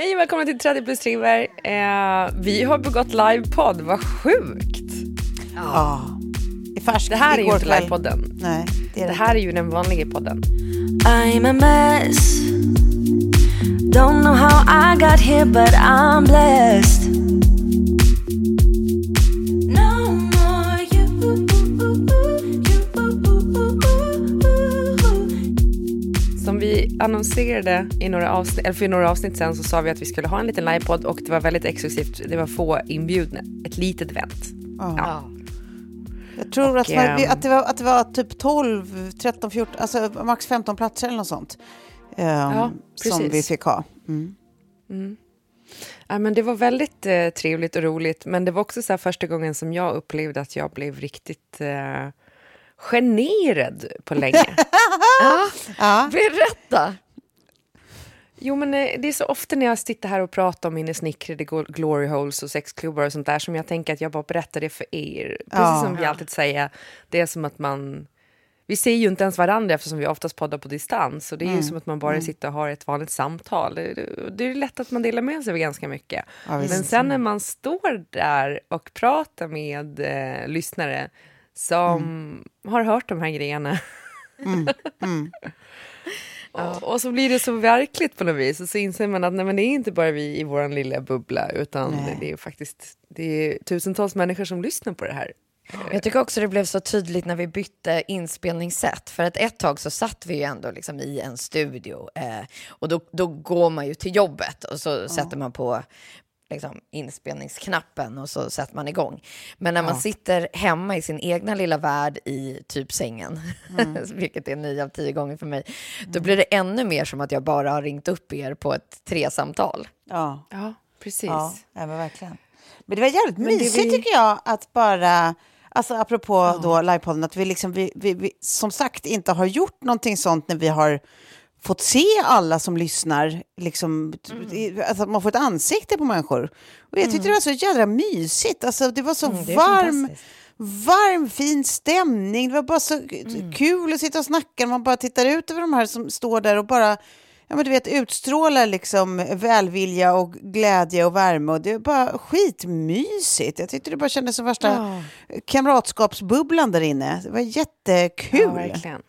Hej och välkomna till 30 plus Trimmer. Eh, vi har begått livepodd, vad sjukt. Ja. I färsk, Det här är ju inte livepodden. Nej, det är Det det här är ju den vanliga podden. I'm a mess. Don't know how I got here, but I'm blessed. Annonserade i några avsnitt, eller för några avsnitt sen så sa vi att vi skulle ha en liten livepodd och det var väldigt exklusivt. Det var få inbjudna. Ett litet event. Ja. Jag tror att, Och, man, vi- ehm, att, det var, att det var typ 12, 13, 14, alltså max 15 platser eller något sånt. ehm, Ja, som vi fick ha. Mm. Ja, men det var väldigt eh, trevligt och roligt. Men det var också så första gången som jag upplevde att jag blev riktigt eh, generad på länge. Ja. Berätta! Jo, men eh, det är så ofta när jag sitter här och pratar om mina snickrade gl- glory holes och sexklubbar och sånt där som jag tänker att jag bara berättar det för er. Precis Ja. som vi alltid säger, det är som att man... Vi ser ju inte ens varandra eftersom vi oftast poddar på distans. Och det är ju som att man bara sitter och har ett vanligt samtal. Det, det- det är lätt att man delar med sig av ganska mycket. Ja. Men sen när man står där och pratar med eh, lyssnare som har hört de här grejerna. Och, och så blir det så verkligt på något vis. Och så inser man att nej, men det är inte bara vi i vår lilla bubbla, utan Nej. det är faktiskt det är tusentals människor som lyssnar på det här. Jag tycker också det blev så tydligt när vi bytte inspelningssätt. För att ett tag så satt vi ju ändå liksom i en studio. Eh, och då, då går man ju till jobbet och så sätter man på liksom, inspelningsknappen och så sätter man igång. Men när man sitter hemma i sin egna lilla värld i typ sängen, vilket är nio av tio gånger för mig, då blir det ännu mer som att jag bara har ringt upp er på ett tresamtal. Ja, Ja, precis. ja, ja men verkligen. Men det var jävligt det mysigt vi- tycker jag att bara, alltså apropå då livepodden, att vi liksom, vi, vi, vi som sagt inte har gjort någonting sånt när vi har fått se alla som lyssnar, liksom, Mm. alltså att man får ett ansikte på människor. Och jag tyckte det var så jädra mysigt, alltså det var så Mm, det varm, varm, fin stämning. Det var bara så Mm. kul att sitta och snacka man bara tittar ut över de här som står där och bara ja, men du vet, utstrålar liksom välvilja och glädje och värme. Och det är bara skitmysigt. Jag tyckte det bara kändes som värsta kamratskapsbubblan där inne. Det var jättekul. Ja, verkligen.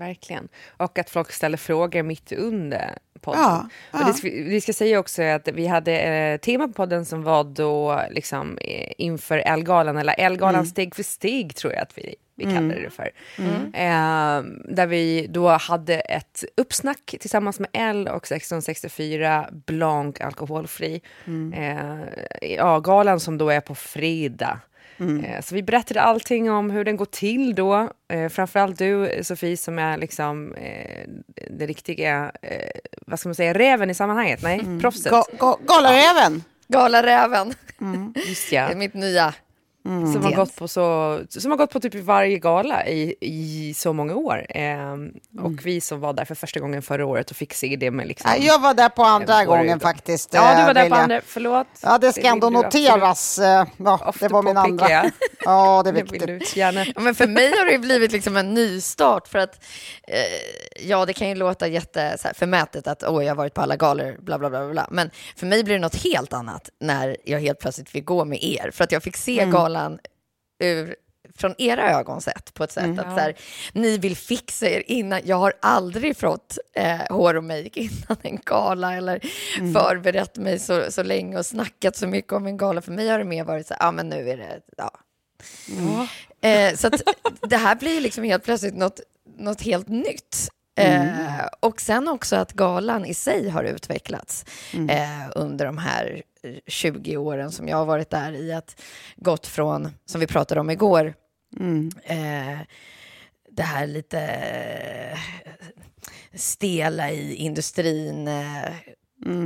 Verkligen. Och att folk ställer frågor mitt under podden. Ja, Och ja. det ska, vi ska säga också att vi hade eh, tema på podden som var då liksom eh, inför Elgalan, eller Elgalan Mm. steg för steg tror jag att vi, vi kallade det för. Eh, där vi då hade ett uppsnack tillsammans med L och 1664 Blanc alkoholfri. Mm. Eh, ja, galan som då är på fredag. Mm. Eh, Så vi berättade allting om hur den går till då. Eh, framförallt du, Sofie, som är liksom eh, det riktiga, eh, vad ska man säga, räven i sammanhanget. Nej, proffset. Ga, ga, Galaräven! Galaräven, Just det är ja. mitt nya Som, har gått på så, som har gått på typ varje gala i, i så många år. Ehm, Och vi som var där för första gången förra året och fick se det med liksom... Ja, Jag var där på andra var det gången då. faktiskt. Ja, du eh, var där vill på andra, förlåt. Ja, det ska vill ändå noteras. eh, Ja, det var min andra. Ja, det är Det viktigt. gärna. Ja, men för mig har det blivit liksom en nystart för att eh, ja, det kan ju låta jätte så här, förmätet att åh, jag har varit på alla galor, bla bla bla bla. Men för mig blir det något helt annat när jag helt plötsligt fick gå med er för att jag fick se galan ur från era ögon sett på ett sätt. Att så här, ni vill fixa er innan. Jag har aldrig fått eh, hår och make innan en gala eller förberett mig så, så länge och snackat så mycket om en gala. För mig har det mer varit så här, ja men nu är det, ja, Eh, så att det här blir liksom helt plötsligt något, något helt nytt. Eh, och sen också att galan i sig har utvecklats eh, under de här 20 åren som jag har varit där i att gått från, som vi pratade om igår, eh, det här lite eh, stela i industrin, eh,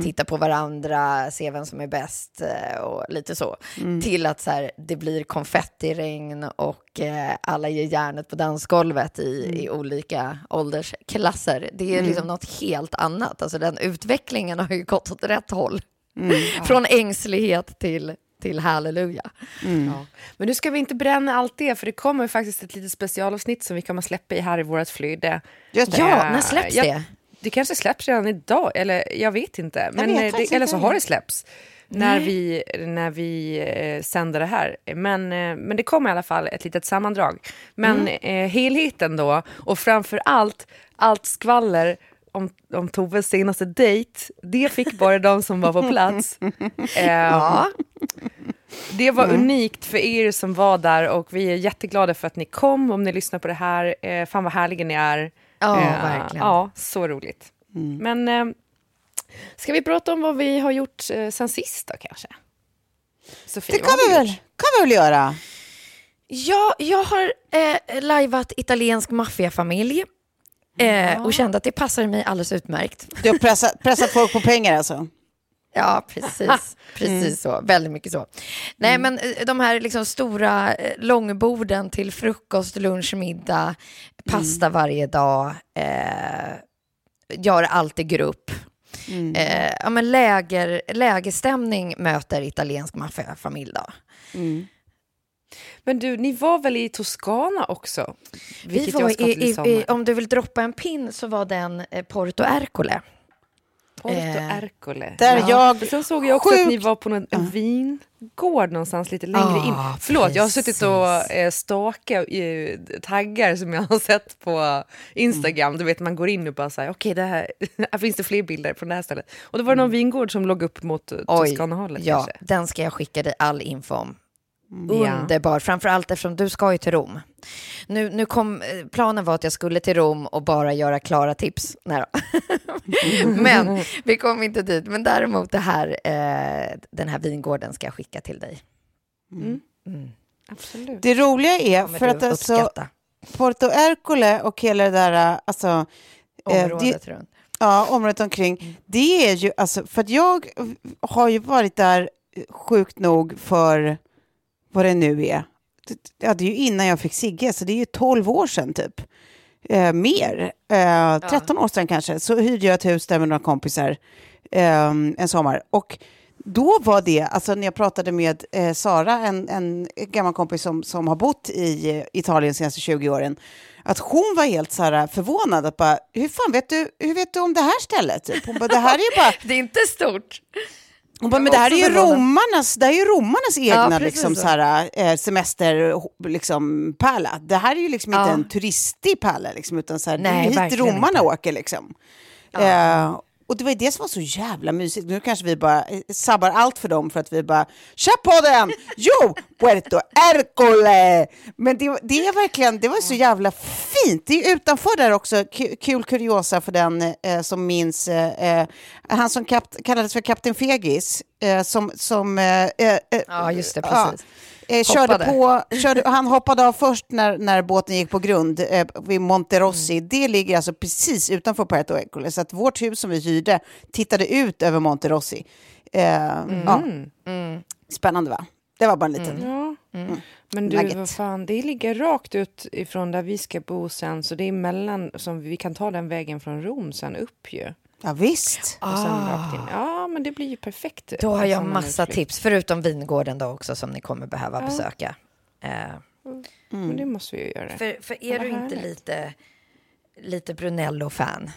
titta på varandra, se vem som är bäst eh, och lite så. Till att så här, det blir konfettiregn och eh, alla ger järnet på dansgolvet i, i olika åldersklasser. Det är liksom något helt annat. Alltså den utvecklingen har ju gått åt rätt håll. Från ängslighet till, till halleluja. Ja. Men nu ska vi inte bränna allt det, för det kommer faktiskt ett litet specialavsnitt som vi kommer släppa i här i vårt flöde. Ja, när släpps jag- det? Det kanske släpps redan idag, eller jag vet inte. Men, vet det, eller så har det släppts när vi, när vi eh, sänder det här. Men, eh, men det kommer i alla fall ett litet sammandrag. Men Mm. eh, helheten då, och framför allt allt skvaller om, om Toves senaste dejt, det fick bara de som var på plats. Eh, Ja, det var Mm. unikt för er som var där och vi är jätteglada för att ni kom. Om ni lyssnar på det här, eh, fan vad härliga ni är. Ja, Eh, verkligen. Ja, så roligt. Mm. Men eh, ska vi prata om vad vi har gjort eh, sen sist då kanske? Sofie, Det kan vi väl, kan vi väl göra? Ja, jag har eh, lajvat italiensk maffiafamilj eh, och kände att det passar mig alldeles utmärkt. Du har pressat, pressat folk på pengar alltså? Ja, precis. Precis så. Väldigt mycket så. Nej, men eh, de här liksom stora eh, långborden till frukost, lunch, middag, pasta varje dag, eh, gör allt i grupp. Eh, ja, men läger, lägerstämning möter italiensk maffiafamilj då. Men du, ni var väl i Toscana också? Vi var jag i, i i, om du vill droppa en pin så var den eh, Porto Ercole. Porto eh, Ercole. Där jag Men sen såg jag också att ni var på någon, en vingård någonstans lite längre Ah, in. Förlåt, jag har suttit och precis. eh, stakat eh, taggar som jag har sett på Instagram. Du vet, man går in och bara säger okej, det här, här finns det fler bilder från det här stället. Och då var det någon vingård som låg upp mot eh, Toscanahållet ja, kanske. den ska jag skicka dig all info om. Ja. Underbar, framförallt eftersom du ska ju till Rom. Nu, nu kom, eh, planen var att jag skulle till Rom och bara göra klara tips. Nej. Men vi kom inte dit. Men däremot det här, eh, den här vingården ska jag skicka till dig. Absolut. Det roliga är, för att alltså, Porto Ercole och hela det där, alltså, eh, området det, runt. ja, området omkring, det är ju, alltså, för att jag har ju varit där eh, sjukt nog för vad det nu är. Ja, det är ju innan jag fick Sigge, så det är ju 12 år sedan typ. Eh, mer, eh, 13 år sedan kanske, så hyrde jag ett hus där med några kompisar eh, en sommar. Och då var det, alltså när jag pratade med eh, Sara, en, en gammal kompis som, som har bott i Italien de senaste 20 åren, att hon var helt så här förvånad. Att bara, hur fan vet du, hur vet du om det här stället? Typ. Hon bara, det här är bara, Det är inte stort. Hon bara, men det här är ju romarnas, det här är ju romarnas egna precis liksom, så. här, eh, semester, liksom, pärla. Det här är ju liksom inte Ja. en turistig pärla, liksom, utan så här, det är Nej, hit romarna inte. åker. Liksom. Eh, och det var ju det som var så jävla mysigt. Nu kanske vi bara eh, sabbar allt för dem för att vi bara kör på den! Jo, Puerto Ercole! Men det, det är verkligen, det var så jävla fint. Det är utanför där också, Ku- kul kuriosa för den eh, som minns, eh, eh, han som kallades för Kapten Fegis, eh, som, som eh, Ja, just det, ja, precis. Eh, körde på, körde, han hoppade av först när, när båten gick på grund eh, vid Monterossi. Mm. Det ligger alltså precis utanför Puerto Ercole. Så att vårt hus som vi hyrde tittade ut över Monterossi. Eh, ja. Mm. Spännande va? Det var bara en liten... Men du, Nugget. vad fan, det ligger rakt ut ifrån där vi ska bo sen, så det är mellan, som vi kan ta den vägen från Rom sen upp ju. Ja, visst. Och sen rakt in. Ja, men det blir ju perfekt. Då har jag Som en massa tips, förutom vingården då också som ni kommer behöva besöka. Eh, Men det måste vi ju göra. för, för är Vad du inte lite, lite Brunello-fan?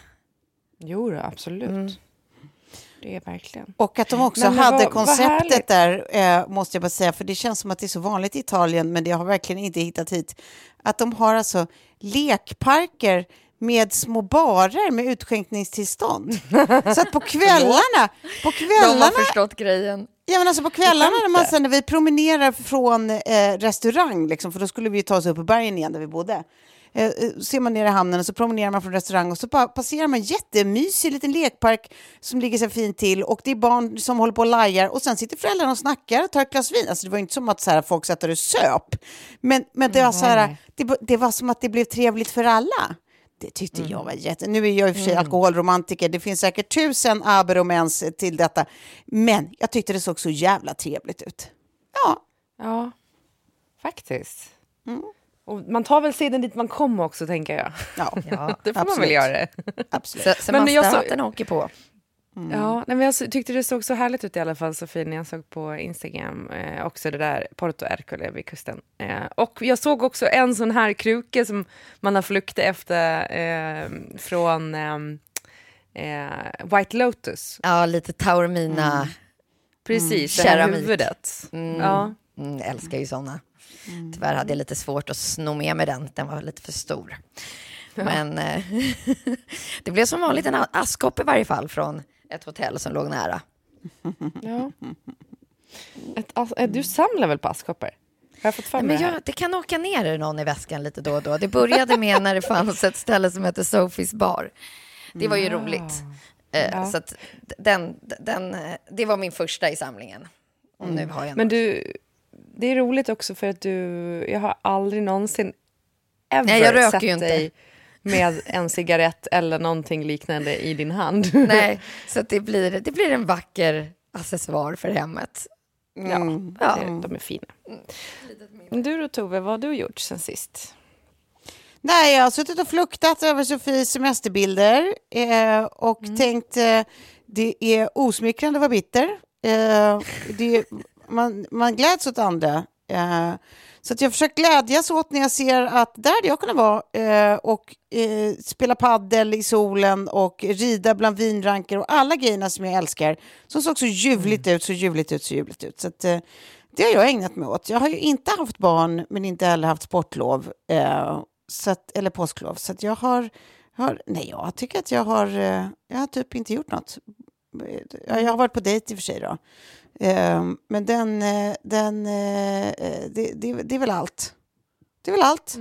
Jo, då, absolut. Mm. Det är verkligen. Och att de också Men, men hade vad- vad konceptet härligt. där, eh, måste jag bara säga, för det känns som att det är så vanligt i Italien, men det har verkligen inte hittat hit, att de har alltså lekparker med små barer med utskänkningstillstånd. så att på kvällarna, på De kvällarna har förstått grejen. Ja, men alltså på kvällarna när, man, sen, när vi promenerar från eh, restaurang, liksom, för då skulle vi ta oss upp på bergen igen där vi bodde. Eh, eh, ser man ner i hamnen och så promenerar man från restaurang och så passerar man en jättemysig liten lekpark som ligger så fint till och det är barn som håller på och lajar och sen sitter föräldrarna och snackar och tar ett glas vin. Alltså det var inte som att så här, folk satt och söp. Men, men det, var så här, det, det var som att det blev trevligt för alla. Det tyckte jag var jätte... Nu är jag i och för sig alkoholromantiker, det finns säkert tusen aber och mens till detta. Men jag tyckte det såg så jävla trevligt ut. Ja, Ja, faktiskt. Mm. Och man tar väl seden dit man kommer också, tänker jag. ja, Ja, Det får man absolut. väl göra. absolut. så, så Men jag så- åker på. Ja, nej, men jag tyckte det såg så härligt ut i alla fall, Sofie, när jag såg på Instagram. Eh, också det där Porto Ercole vid kusten. Eh, och jag såg också en sån här kruke som man har flyktat efter eh, från ehm, eh, White Lotus. Ja, lite Taormina. Precis, det här Keramik. huvudet. Ja. Mm, älskar ju såna. Tyvärr hade jag lite svårt att sno med mig den, den var lite för stor. Men eh, det blev som vanligt en askkopp i varje fall från ett hotell som låg nära. ja. Ett, as- eh, du samlar väl på askkoppor? Har jag fått för mig men jag, det kan åka ner någon i väskan lite då och då. Det började med när det fanns ett ställe som hette Sofies bar. Det var ju roligt. Eh, Så att den, den, eh, det var min första i samlingen. Och nu har jag Men du, det är roligt också för att du, jag har aldrig någonsin ever Nej, jag röker sett ju inte. dig med en cigarett eller någonting liknande i din hand. Nej, så att det, blir, det blir en vacker accessoar för hemmet. Ja, Ja. det- de är fina. Men Du då Tove, vad har du gjort sen sist? Nej, jag har suttit och fluktat över Sofies semesterbilder eh, och tänkt eh, det är osmickrande att vara bitter. Eh, det, man, man gläds åt andra. Eh, så att jag försöker glädjas åt när jag ser att där hade jag kunnat vara eh, och eh, spela paddel i solen och rida bland vinranker och alla grejerna som jag älskar som såg så ljuvligt ut, så ljuvligt ut, så ljuvligt ut. Så att, det har jag ägnat mig åt. Jag har ju inte haft barn men inte heller haft sportlov. Så att, eller påsklov. Så jag har, har... Nej, jag tycker att jag har... Jag har typ inte gjort något. Ja, Jag har varit på dejt i och för sig då. Eh, Men den... eh, den eh, eh, det, det, det är väl allt. Det är väl allt.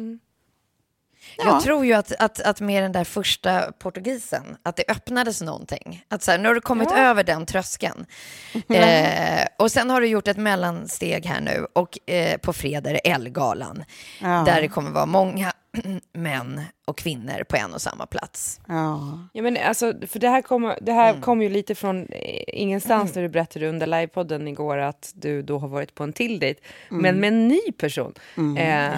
Ja. Jag tror ju att, att, att med den där första portugisen, att det öppnades någonting. Att så här, nu har du kommit över den tröskeln. Eh, och sen har du gjort ett mellansteg här nu och eh, på fredag är det Ellegalan. Ja. Där det kommer vara många män och kvinnor på en och samma plats. Ja. Ja, men alltså, för det här kom, det här kom ju lite från eh, ingenstans när du berättade under livepodden igår att du då har varit på en till dejt, men med en ny person. Eh,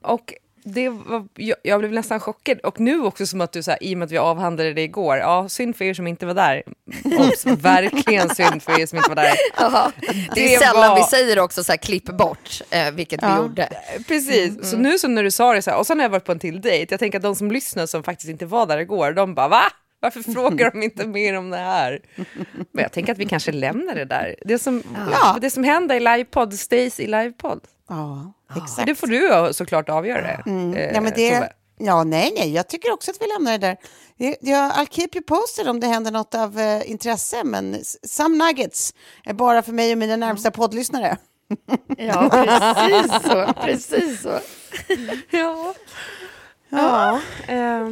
och det var, jag, jag blev nästan chockad. Och nu också som att du, så här, i och med att vi avhandlade det igår, ja, synd för er som inte var där. Obs, verkligen synd för er som inte var där. Det är Det sällan var- vi säger också så här, klipp bort, eh, vilket vi gjorde. Precis, så nu så när du sa det så här, och sen har jag varit på en till dejt, jag tänker att de som lyssnar som faktiskt inte var där igår, de bara va? Varför frågar de inte mer om det här? Men jag tänker att vi kanske lämnar det där. Det som, Ja. det som händer i livepodd stays i livepodd. Ja, exakt. det får du såklart avgöra. eh, Ja, men det, Tove. ja, nej, nej, jag tycker också att vi lämnar det där. Jag, I'll keep you posted om det händer något av eh, intresse, men some nuggets är bara för mig och mina närmsta poddlyssnare. Ja, precis så. Precis så. Ja. Ja. eh,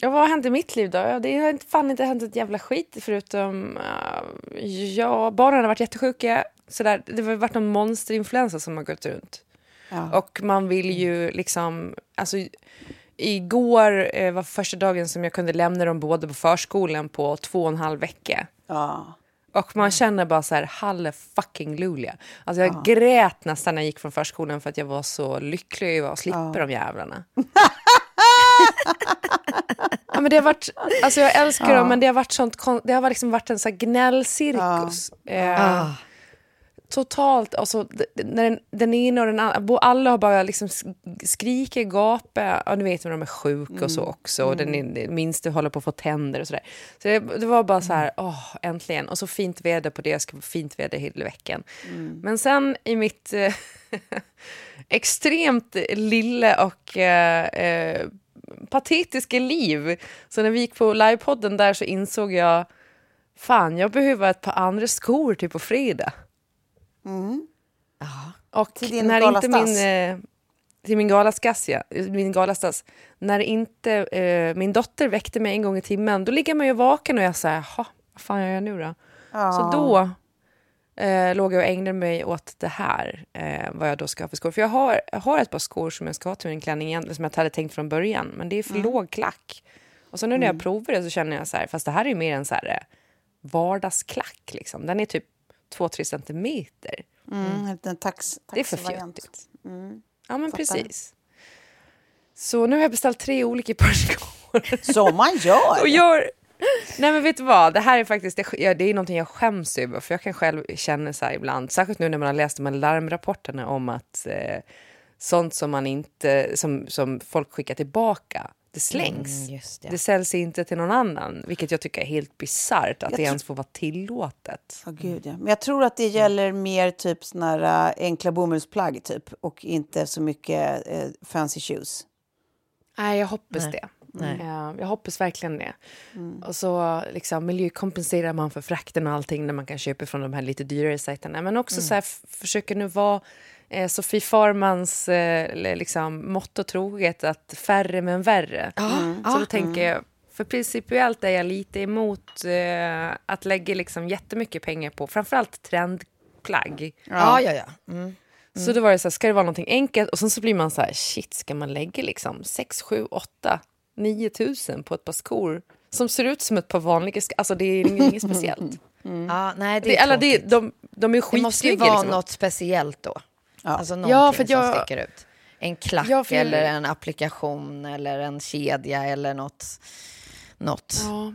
ja, vad har hänt i mitt liv då? Ja, Det har inte, fan inte hänt ett jävla skit förutom... Uh, ja, barnen har varit jättesjuka. Sådär. Det har varit någon monsterinfluensa som har gått runt. Ja. Och man vill ju liksom... Alltså, igår eh, var första dagen som jag kunde lämna dem båda på förskolan på två och en halv vecka. Ja. Och man känner bara så här, halle fucking lulia. Alltså jag grät nästan när jag gick från förskolan för att jag var så lycklig över att slippa de jävlarna. ja, men det har varit, alltså jag älskar dem, men det har varit sånt, det har liksom varit en så gnällcirkus. Eh, Ah. Totalt, alltså, när den, den ena och den andra, alla har bara liksom sk- skriker, gapar, ja, du vet när de är sjuka och så också, och den, den minste håller på att få tänder och sådär. Så det, det var bara så här, åh, äntligen, och så fint väder på det, det ska vara fint väder hela veckan. Men sen i mitt eh, extremt lilla och eh, eh, patetiska liv, så när vi gick på livepodden där så insåg jag, fan jag behöver ett par andra skor till på fredag. Och Till när inte min, eh, till min galastass, ja. Min galastass. När inte eh, min dotter väckte mig en gång i timmen, då ligger man ju vaken och jag säger, jaha, vad fan gör jag nu då? Så då eh, låg jag och ägnade mig åt det här, eh, vad jag då ska ha för skor. För jag har, jag har ett par skor som jag ska ha till min klänning egentligen, som jag hade tänkt från början, men det är för låg klack. Och så nu när jag provar det så känner jag så här, fast det här är ju mer en så här eh, vardagsklack liksom. Den är typ 2-3 centimeter. Mm, en liten tax, Det är för fjuttigt. Ja, men precis. Så nu har jag beställt tre olika par skor. Som man gör. Och gör... Nej men vet du vad, det här är faktiskt det, det är någonting jag skäms över. För jag kan själv känna så här ibland, särskilt nu när man har läst de här larmrapporterna om att eh, sånt som man inte, som, som folk skickar tillbaka, det slängs. Mm, just det. det. säljs inte till någon annan, vilket jag tycker är helt bisarrt att det tror- ens får vara tillåtet. Åh, gud, ja. Men jag tror att det gäller mer typ såna här äh, enkla bomullsplagg typ och inte så mycket äh, fancy shoes. Nej, jag hoppas Nej. det. Nej. Ja, jag hoppas verkligen det. Och så liksom, miljökompenserar man för frakten och allting när man kan köpa från de här lite dyrare sajterna. Men också så här, försöker nu vara eh, Sofie Farmans eh, liksom, motto troget att färre men värre. Så då tänker jag, för principiellt är jag lite emot eh, att lägga liksom jättemycket pengar på framförallt trendplagg. Ja, ja, ja. Mm. Så då var det så här, ska det vara någonting enkelt? Och sen så blir man så här, shit, ska man lägga liksom 6, 7, 8, 9 tusen på ett par skor som ser ut som ett par vanliga skor? Alltså det är inget, speciellt. Ja, nej, det Det, är eller det, de, de är Det måste ju skitsnygga. vara Liksom. något speciellt då. Alltså Ja, någonting för att jag- som sticker ut. En klack Ja, för jag- eller en applikation eller en kedja eller något. något. Ja.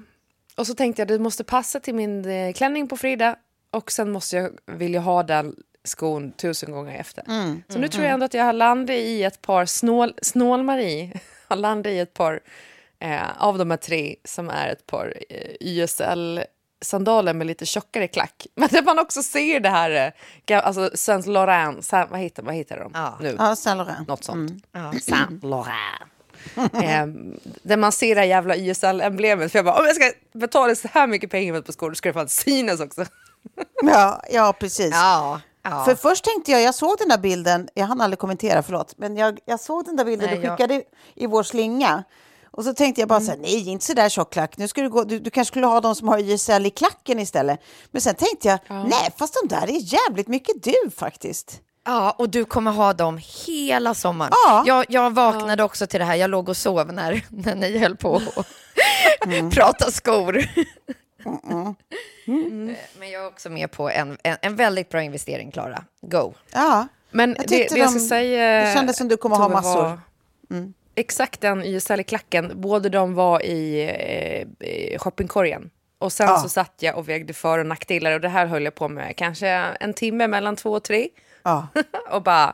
Och så tänkte jag, det måste passa till min eh, klänning på fredag och sen måste jag vilja ha den skon tusen gånger efter. Så nu tror jag ändå att jag har landat i ett par snål, snål-Marie, har landat i ett par eh, av de här tre som är ett par eh, YSL-sandaler med lite tjockare klack. Men där man också ser det här, eh, alltså Saint Laurent, Saint, vad, heter, vad heter de Ja. nu? Ja, Saint Laurent. Något sånt. Ja. Saint Laurent. eh, där man ser det här jävla YSL-emblemet. För jag bara, om jag ska betala så här mycket pengar för ett par skor, då ska det fan synas också. Ja, ja, precis. Ja, ja. För först tänkte jag, jag såg den där bilden, jag hann aldrig kommentera, förlåt, men jag, jag såg den där bilden Nej, du jag- skickade i vår slinga. Och så tänkte jag bara så här, Mm. nej, inte så där tjock klack. Nu ska du, gå, du, du kanske skulle ha de som har YSL i klacken istället. Men sen tänkte jag, nej, fast de där är jävligt mycket du faktiskt. Ja, och du kommer ha dem hela sommaren. Ja. Jag, jag vaknade också till det här, jag låg och sov när, när ni höll på att Mm. prata skor. Mm. Men jag är också med på en, en, en väldigt bra investering, Klara. Go. Ja, Men Jag det, tyckte det jag ska de- säga... det kändes som du kommer ha massor. var Exakt den YSL-klacken, båda de var i eh, i shoppingkorgen. Och sen Ja. så satt jag och vägde för och nackdelar och det här höll jag på med kanske en timme mellan två och tre. ja. och bara,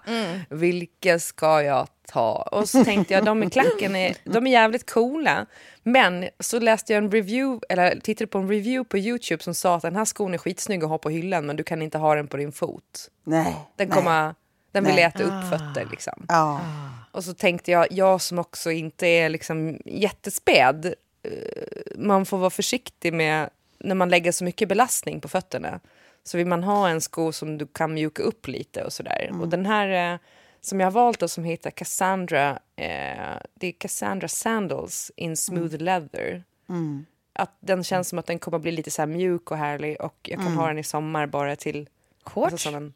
vilka ska jag ta? Och så tänkte jag, de i klacken är, de är jävligt coola. Men så läste jag en review, eller tittade på en review på YouTube som sa att den här skon är skitsnygg att ha på hyllan men du kan inte ha den på din fot. nej. Den, nej. kommer, den vill Nej. äta upp fötter liksom. Ja. Och så tänkte jag, jag som också inte är liksom jättespäd, eh, man får vara försiktig med när man lägger så mycket belastning på fötterna. Så vill man ha en sko som du kan mjuka upp lite och sådär. Och den här eh, som jag har valt då, som heter Cassandra, eh, det är Cassandra Sandals in smooth leather. Att den känns som att den kommer bli lite så mjuk och härlig och jag kan ha den i sommar bara till... Shorts? Alltså som en,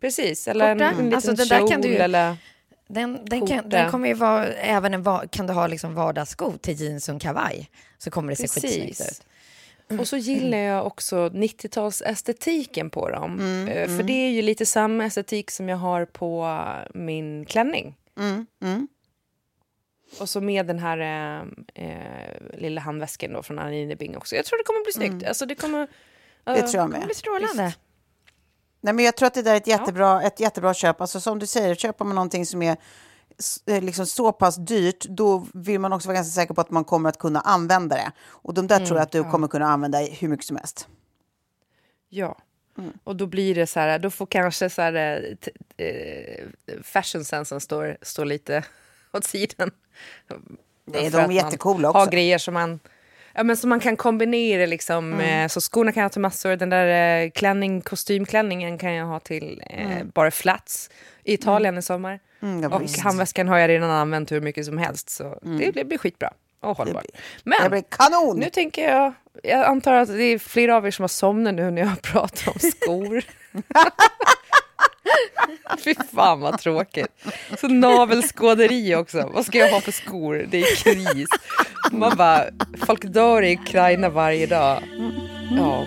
precis, eller en, Korta? en liten Alltså, kjol kan du eller... Den, den, kan, den kommer ju vara, även en, va- kan du ha liksom vardagssko till jeans och kavaj, så kommer det se Precis. skitsnyggt ut. Och så gillar jag också 90-talsestetiken på dem. Mm, Eh, För det är ju lite samma estetik som jag har på min klänning. Mm, Och så med den här eh, lilla handväskan då från Anine Bing också. Jag tror det kommer bli snyggt. Alltså det kommer... Det eh, tror jag Det med. blir strålande. Nej, men jag tror att det där är ett jättebra, ett jättebra köp. Alltså, som du säger, köper man någonting som är eh, liksom så pass dyrt, då vill man också vara ganska säker på att man kommer att kunna använda det. Och de där tror jag att du kommer kunna använda hur mycket som helst. Ja. Mm. Och då blir det så här, då får kanske så här, eh, eh, fashion sensen står, står lite åt sidan. Nej, de är jättecoola också. grejer som man, ja, men som man kan kombinera. Liksom, Mm. eh, så skorna kan jag ha till massor. Den där eh, klänning, kostymklänningen kan jag ha till eh, bara flats i Italien i sommar. Mm, och visst. handväskan har jag redan använt hur mycket som helst. Så det, det blir skitbra och hållbart. Men Det blir kanon! nu tänker jag, jag antar att det är flera av er som har somnat nu när jag pratar om skor. Fy fan vad tråkigt. Så navelskåderi också. Vad ska jag ha för skor? Det är kris. Man bara, folk dör i Ukraina varje dag. Ja.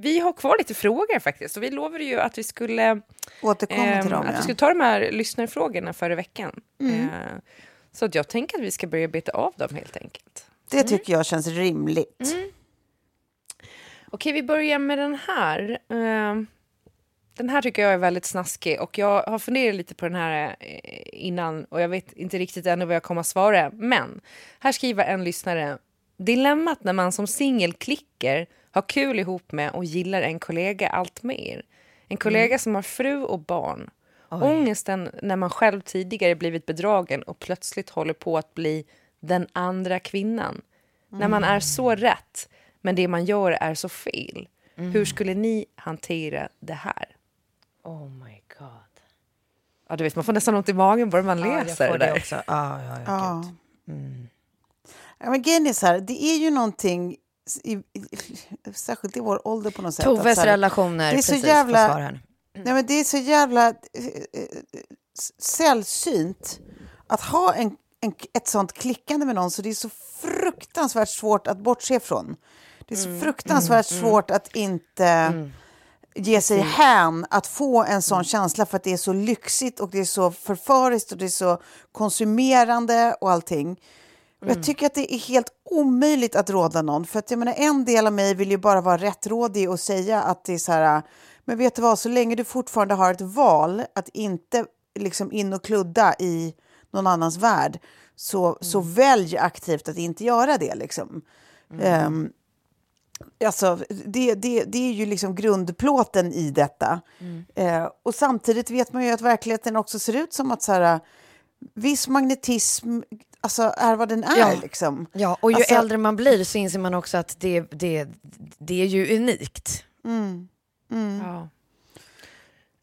Vi har kvar lite frågor faktiskt. Och vi lovade ju att vi skulle, Återkommer till ehm, dem. att vi Ja. skulle ta de här lyssnarfrågorna förra veckan. Mm. Eh, så att jag tänker att vi ska börja beta av dem helt enkelt. Det tycker jag känns rimligt. Okej, vi börjar med den här. Eh, Den här tycker jag är väldigt snaskig och jag har funderat lite på den här eh, innan och jag vet inte riktigt ännu vad jag kommer att svara. Men här skriver en lyssnare. Dilemmat när man som singel klicker, har kul ihop med och gillar en kollega allt mer. En kollega som har fru och barn. Ångesten när man själv tidigare blivit bedragen och plötsligt håller på att bli den andra kvinnan. När man är så rätt, men det man gör är så fel. Hur skulle ni hantera det här? Oh my god. Ja, du vet, man får nästan ont i magen bara man Ja, läser det där. också. Ja, ja, ja, Ja. gud. Ja, men grejen är så här, det är ju någonting, i, i, särskilt i vår ålder på något sätt. Toves så här- relationer, det är så precis, jävla- här. Nej, men det är så jävla eh, eh, sällsynt att ha en, en, ett sånt klickande med någon så det är så fruktansvärt svårt att bortse från. Det är så Mm, fruktansvärt svårt att inte ge sig hän att få en sån känsla för att det är så lyxigt och det är så förföriskt och det är så konsumerande och allting. Och Jag tycker att det är helt omöjligt att råda någon. För att jag menar, en del av mig vill ju bara vara rättrådig och säga att det är så här, men vet du vad, så länge du fortfarande har ett val att inte liksom in och kludda i någon annans värld, så, så välj aktivt att inte göra det. Liksom. Ehm, Alltså, det, det, det är ju liksom grundplåten i detta. Eh, och samtidigt vet man ju att verkligheten också ser ut som att så här, viss magnetism alltså, är vad den är. Ja. Liksom. Ja, och ju Alltså- äldre man blir så inser man också att det, det, det är ju unikt. Ja.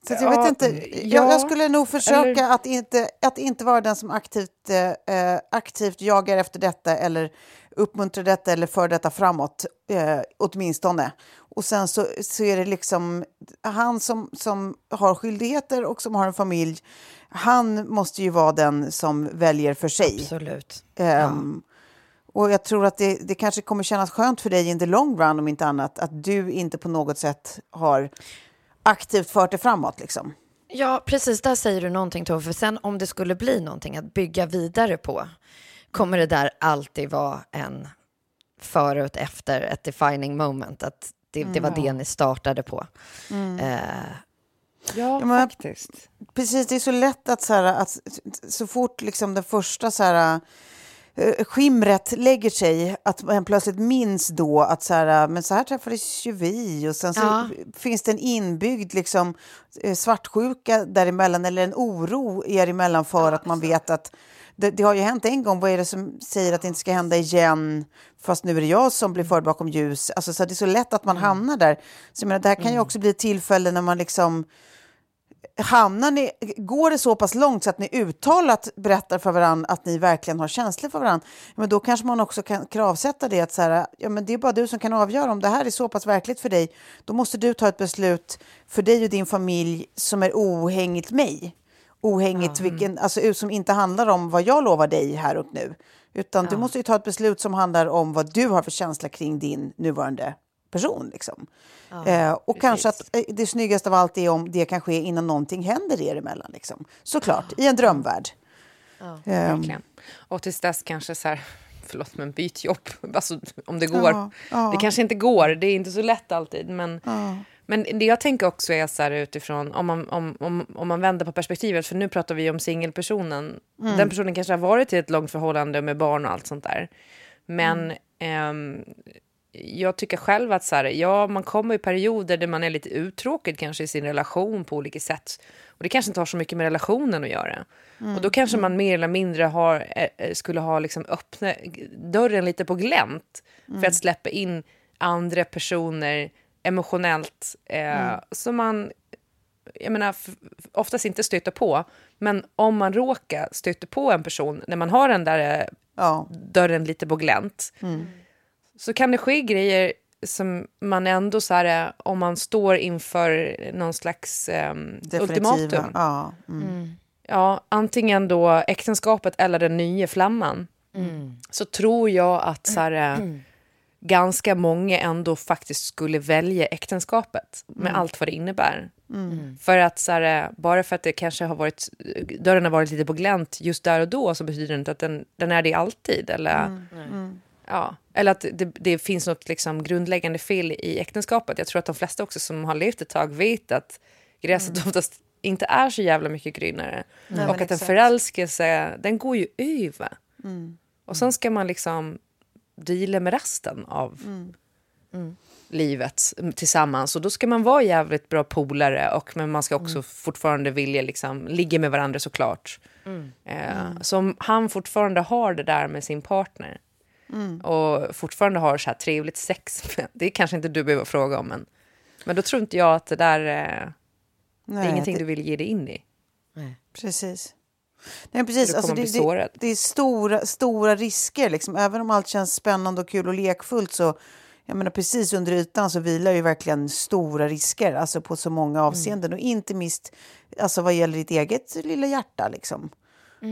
Så jag Ja, vet inte, ja, jag, jag skulle nog försöka eller- att, inte, att inte vara den som aktivt, eh, aktivt jagar efter detta eller uppmuntrar detta eller för detta framåt, eh, åtminstone. Och sen så, så är det liksom han som, som har skyldigheter och som har en familj, han måste ju vara den som väljer för sig. Absolut. Ehm, Och jag tror att det, det kanske kommer kännas skönt för dig in the long run om inte annat, att du inte på något sätt har aktivt fört det framåt. Liksom. Ja, precis. Där säger du någonting Tove. För sen om det skulle bli någonting att bygga vidare på kommer det där alltid vara en före och efter, ett defining moment. Att det, det var det ni startade på. Eh, Ja, Ja, faktiskt. Precis, det är så lätt att så, här, att så fort liksom den första så här, eh, skimret lägger sig, att man plötsligt minns då att så här, men så här träffades ju vi och sen så Ja. finns det en inbyggd liksom, eh, svartsjuka däremellan eller en oro er emellan för att man vet att det, det har ju hänt en gång, vad är det som säger att det inte ska hända igen? Fast nu är det jag som blir förd bakom ljus. Alltså, så det är så lätt att man hamnar där. Så jag menar, det här kan ju också bli ett tillfälle när man liksom hamnar ni, går det så pass långt så att ni uttalat berättar för varandra att ni verkligen har känslor för varandra, men då kanske man också kan kravsätta det att så här, ja, men det är bara du som kan avgöra om det här är så pass verkligt för dig. Då måste du ta ett beslut för dig och din familj som är ohängigt mig. Ohängigt, vilken, alltså, som inte handlar om vad jag lovar dig här och nu. Utan du måste ju ta ett beslut som handlar om vad du har för känsla kring din nuvarande person. Liksom. eh, och kanske att eh, det snyggaste av allt är om det kan ske innan någonting händer er emellan. Liksom. Såklart, i en drömvärld. Ehm, Verkligen. Och tills dess kanske så här, förlåt men byt jobb, alltså, om det går. Ja, ja. Det kanske inte går, det är inte så lätt alltid. Men, men det jag tänker också är så här utifrån, om man, om, om, om man vänder på perspektivet, för nu pratar vi om singelpersonen. Mm. Den personen kanske har varit i ett långt förhållande med barn och allt sånt där. Men Mm. ehm, jag tycker själv att så här, ja, man kommer i perioder där man är lite uttråkad kanske i sin relation på olika sätt. Och det kanske inte har så mycket med relationen att göra. Och då kanske man mer eller mindre har, eh, eh, skulle ha liksom öppna dörren lite på glänt för att släppa in andra personer emotionellt eh, som man jag menar, oftast inte stöter på. Men om man råkar stöta på en person när man har den där eh, ja. dörren lite på glänt så kan det ske grejer som man ändå, så här, eh, om man står inför någon slags um, ultimatum. Ja, mm. Ja, antingen då äktenskapet eller den nya flamman. Så tror jag att så här, eh, ganska många ändå faktiskt skulle välja äktenskapet med allt vad det innebär. För att så här, bara för att det kanske har varit, dörren har varit lite på glänt just där och då så betyder det inte att den, den är det alltid. Eller, Ja, eller att det, det finns något liksom grundläggande fel i äktenskapet. Jag tror att de flesta också som har levt ett tag vet att gräset oftast inte är så jävla mycket grynare. och att en förälskelse, den går ju över. Och sen ska man liksom deala med resten av livet tillsammans. Och då ska man vara jävligt bra polare, och, men man ska också fortfarande vilja liksom, ligga med varandra såklart. Eh, Så om han fortfarande har det där med sin partner och fortfarande har så här trevligt sex, det kanske inte du behöver fråga om, men, men då tror inte jag att det där eh, det Nej, är ingenting det- du vill ge dig in i. Precis. Nej, precis. Du Alltså, det, det, det är stora, stora risker. Liksom. Även om allt känns spännande och kul och lekfullt så jag menar, precis under ytan så vilar ju verkligen stora risker alltså på så många Mm. avseenden. Och inte minst alltså, vad gäller ditt eget lilla hjärta. Liksom.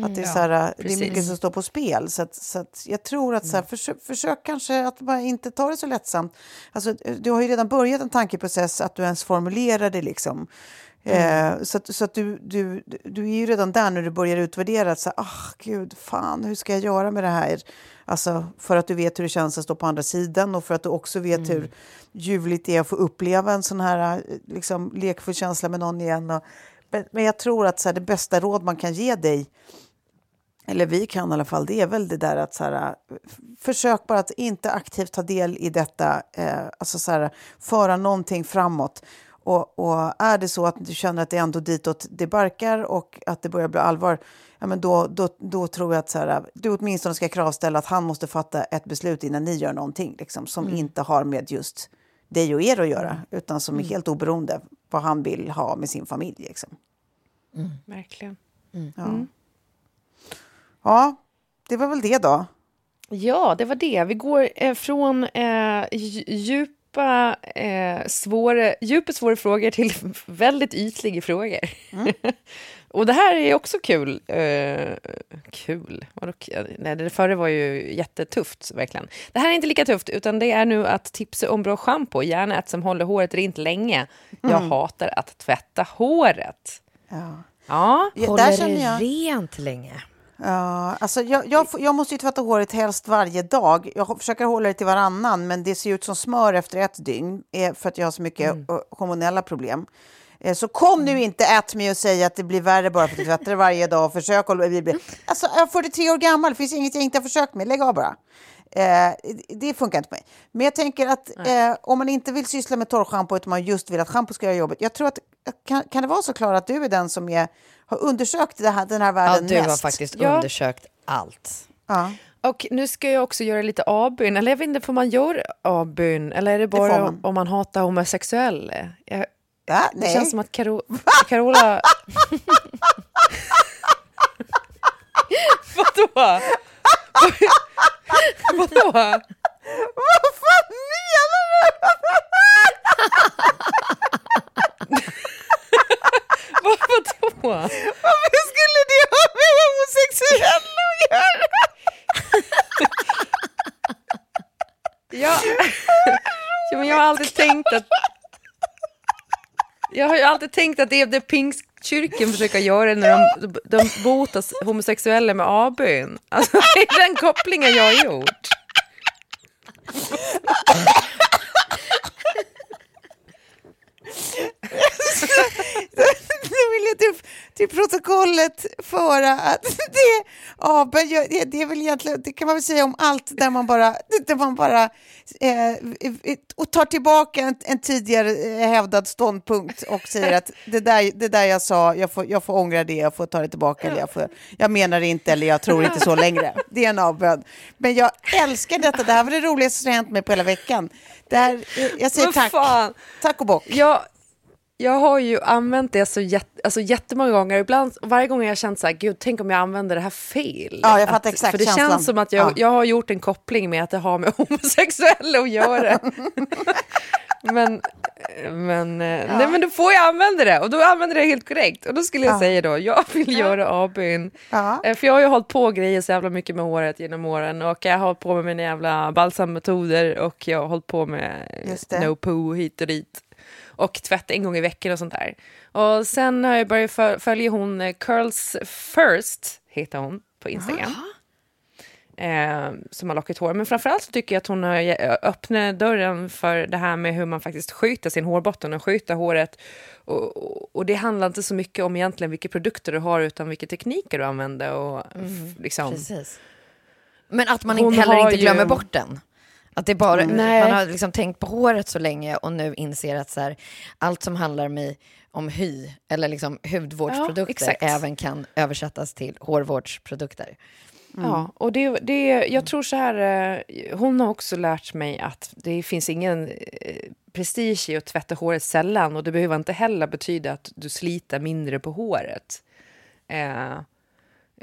att det, är ja, så här, det är precis. mycket som står på spel. Så, att, så att jag tror att så här, försök, försök kanske att bara inte ta det så lättsamt. Alltså, du har ju redan börjat en tankeprocess att du ens formulerar det. Liksom. Eh, så att, så att du, du, du är ju redan där när du börjar utvärdera. Att så här, ah, gud, fan, hur ska jag göra med det här? Alltså, för att du vet hur det känns att stå på andra sidan och för att du också vet hur ljuvligt det är att få uppleva en sån här eh, liksom, lekfull känsla med någon igen. Och, men, men jag tror att så här, det bästa råd man kan ge dig eller vi kan i alla fall, det är väl det där att så här, försök bara att inte aktivt ta del i detta, eh, alltså så här, föra någonting framåt Och, och är det så att du känner att det är ändå ditåt det barkar och att det börjar bli allvar, ja, men då, då, då tror jag att så här, du åtminstone ska kravställa att han måste fatta ett beslut innan ni gör någonting liksom, som inte har med just dig och er att göra, utan som är helt oberoende vad han vill ha med sin familj. Liksom. Verkligen. Ja. ja, det var väl det då. Ja, det var det. Vi går eh, från eh, dj- djupa, eh, svåra, djupa, svåra frågor till väldigt ytliga frågor. Och det här är också kul. Eh, kul? Vadå, nej, det förra var ju jättetufft, verkligen. Det här är inte lika tufft, utan det är nu att tipsa om bra schampo, gärna ett som håller håret rent länge. Jag hatar att tvätta håret. Ja. Ja, Håller där känner det rent länge. Ja, alltså jag, jag, jag måste ju tvätta håret helst varje dag. Jag försöker hålla det till varannan, men det ser ut som smör efter ett dygn eh, för att jag har så mycket Mm. eh, hormonella problem. Eh, Så kom nu inte ät mig och säg att det blir värre bara för att du tvättar varje dag. och Försök att bli... bli- Alltså, jag är 43 år gammal, det finns inget jag inte har försökt med. Lägg av bara. Eh, det funkar inte på mig. Men jag tänker att eh, om man inte vill syssla med torrschampo utan man just vill att schampo ska göra jobbet. Jag tror att, kan, kan det vara så Klara att du är den som är, har undersökt det här, den här Ja, världen du mest? har faktiskt Ja. undersökt allt. Ja. Och nu ska jag också göra lite avbön. Eller jag vet inte, får man göra avbön? Eller är det bara man. om man hatar homosexuella? Jag, Ja, det nej. känns som att Karo, Carola... Vadå? Vadå? Vad fan menar du? Vad, vadå? Varför skulle det ha med homosexuella att göra? Ja. ja, men jag har alltid tänkt att... Jag har ju alltid tänkt att det är det Kyrkan försöker göra när de, de botar homosexuella med avbön. Alltså, det är den kopplingen jag har gjort. Nu vill jag till, protokollet föra att det, ja, det, det är väl egentligen, det kan man väl säga om allt där man bara, där man bara eh, och tar tillbaka en, en tidigare eh, hävdad ståndpunkt och säger att det där, det där jag sa, jag får, jag får ångra det, jag får ta det tillbaka, eller jag, får, jag menar det inte, eller jag tror inte så längre. Det är en avbön. Men jag älskar detta, det här var det roligaste som hänt mig på hela veckan. Det här, eh, jag säger tack. Tack och bock. Jag, jag har ju använt det så jätt, alltså jättemånga gånger. Ibland, varje gång har jag känt så här, gud, tänk om jag använder det här fel. Ja, jag fattar exakt För det känslan. känns som att jag, Ja. jag har gjort en koppling med att det har med homosexuella att göra. men, men, eh, nej, men då får jag använda det och då använder jag det helt korrekt. Och då skulle jag Ja. säga då, jag vill göra avbön. Ja. Eh, För jag har ju hållit på grejer så jävla mycket med håret genom åren och jag har hållit på med mina jävla balsammetoder och jag har hållit på med no poo hit och dit. Och tvätt en gång i veckan och sånt där. Och sen har jag börjat föl- följa hon eh, Curls First, heter hon på Instagram. Eh, som har lockigt hår. Men framförallt så tycker jag att hon har öppnat dörren för det här med hur man faktiskt sköter sin hårbotten och sköter håret. Och, och, och det handlar inte så mycket om egentligen vilka produkter du har utan vilka tekniker du använder. Och, f- liksom. Precis. Men att man Hon heller inte glömmer ju- bort den. Att det bara, Nej. man har liksom tänkt på håret så länge och nu inser att så här, allt som handlar med, om hy eller liksom hudvårdsprodukter exakt. även kan översättas till hårvårdsprodukter. Ja, och det, det, jag tror så här, eh, hon har också lärt mig att det finns ingen eh, prestige i att tvätta håret sällan och det behöver inte heller betyda att du sliter mindre på håret. Eh,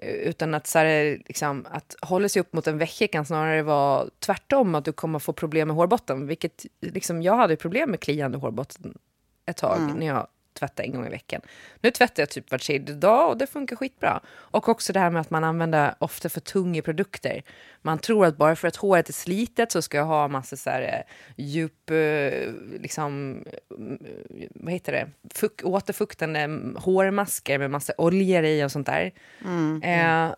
utan att, så här, liksom, att hålla sig upp mot en vecka kan snarare vara tvärtom, att du kommer få problem med hårbotten. Vilket liksom, jag hade problem med kliande hårbotten ett tag när jag tvättade en gång i veckan. Nu tvättar jag typ var tredje dag och det funkar skitbra. Och också det här med att man använder ofta för tunga produkter. Man tror att bara för att håret är slitet så ska jag ha massa så här eh, djup, eh, liksom, mm, vad heter det, Fuk, återfuktande hårmasker med massa oljor i och sånt där. Eh,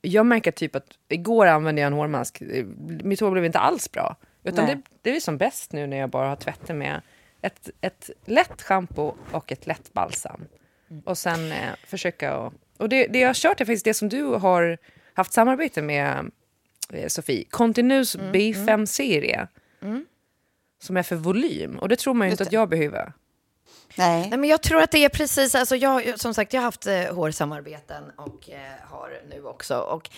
jag märker typ att igår använde jag en hårmask, Eh, mitt hår blev inte alls bra. Utan Nej. det, det är som bäst nu när jag bara har tvättat med ett, ett lätt schampo och ett lätt balsam. Och sen eh, försöka och, och det, det jag har kört är faktiskt det som du har haft samarbete med eh, Sofie, Continuous B5-serie. Som är för volym och det tror man ju inte att jag behöver. Nej. Nej, men jag tror att det är precis, alltså jag, som sagt, jag har haft eh, hårsamarbeten och eh, har nu också. Och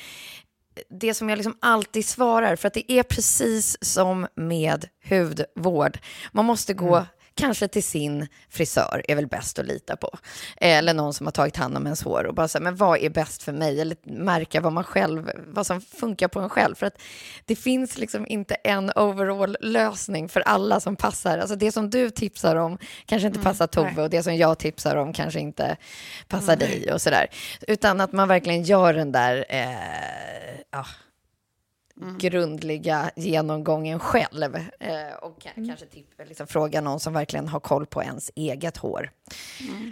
det som jag liksom alltid svarar, för att det är precis som med hudvård. Man måste gå kanske till sin frisör, är väl bäst att lita på. Eller någon som har tagit hand om ens hår och bara säga, men vad är bäst för mig? Eller märka vad man själv, vad som funkar på en själv. För att det finns liksom inte en overall-lösning för alla som passar. Alltså det som du tipsar om kanske inte passar Tove och det som jag tipsar om kanske inte passar dig och sådär. Utan att man verkligen gör den där, eh, ja, grundliga genomgången själv. Eh, och ka- kanske typ, liksom, fråga någon som verkligen har koll på ens eget hår.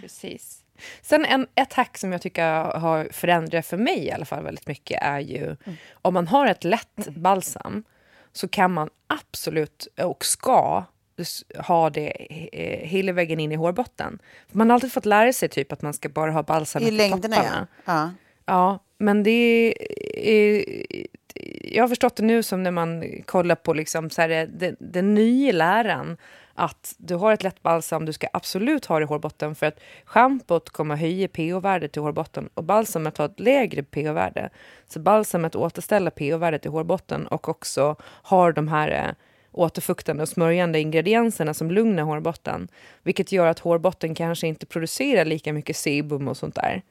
Precis. Sen en, ett hack som jag tycker har förändrat för mig i alla fall väldigt mycket är ju om man har ett lätt balsam så kan man absolut och ska ha det eh, hela vägen in i hårbotten. Man har alltid fått lära sig typ att man ska bara ha balsam I efter längderna, ja. topparna. ja. Ja, men det är, jag har förstått det nu som när man kollar på liksom så här, den, den nya läran att du har ett lätt balsam, du ska absolut ha det i hårbotten för att schampot kommer höja pH-värdet i hårbotten och balsamet har ett lägre pH-värde. Så balsamet återställer pH-värdet i hårbotten och också har de här eh, återfuktande och smörjande ingredienserna som lugnar hårbotten. Vilket gör att hårbotten kanske inte producerar lika mycket sebum och sånt där.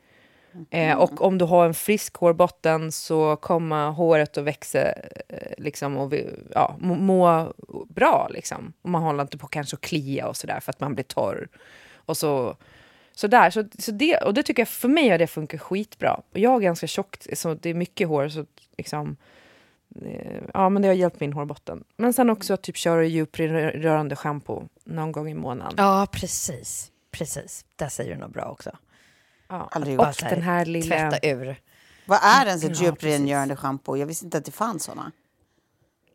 Eh, och om du har en frisk hårbotten så kommer håret att växa eh, liksom, och ja, må, må bra. Liksom. Och man håller inte på kanske att klia och sådär för att man blir torr. Och så, så där. Så, så det, och det tycker jag, för mig har det funkat skitbra. Och jag är ganska tjock, så det är mycket hår. Så liksom, eh, ja, men det har hjälpt min hårbotten. Men sen också att typ köra djuprörande schampo någon gång i månaden. Ja, precis. Precis. Där säger du något bra också. Ja. Aldrig Och gjort. här, den här lilla... Tvätta ur. Vad är ens ett Ja, djuprengörande schampo? Jag visste inte att det fanns såna.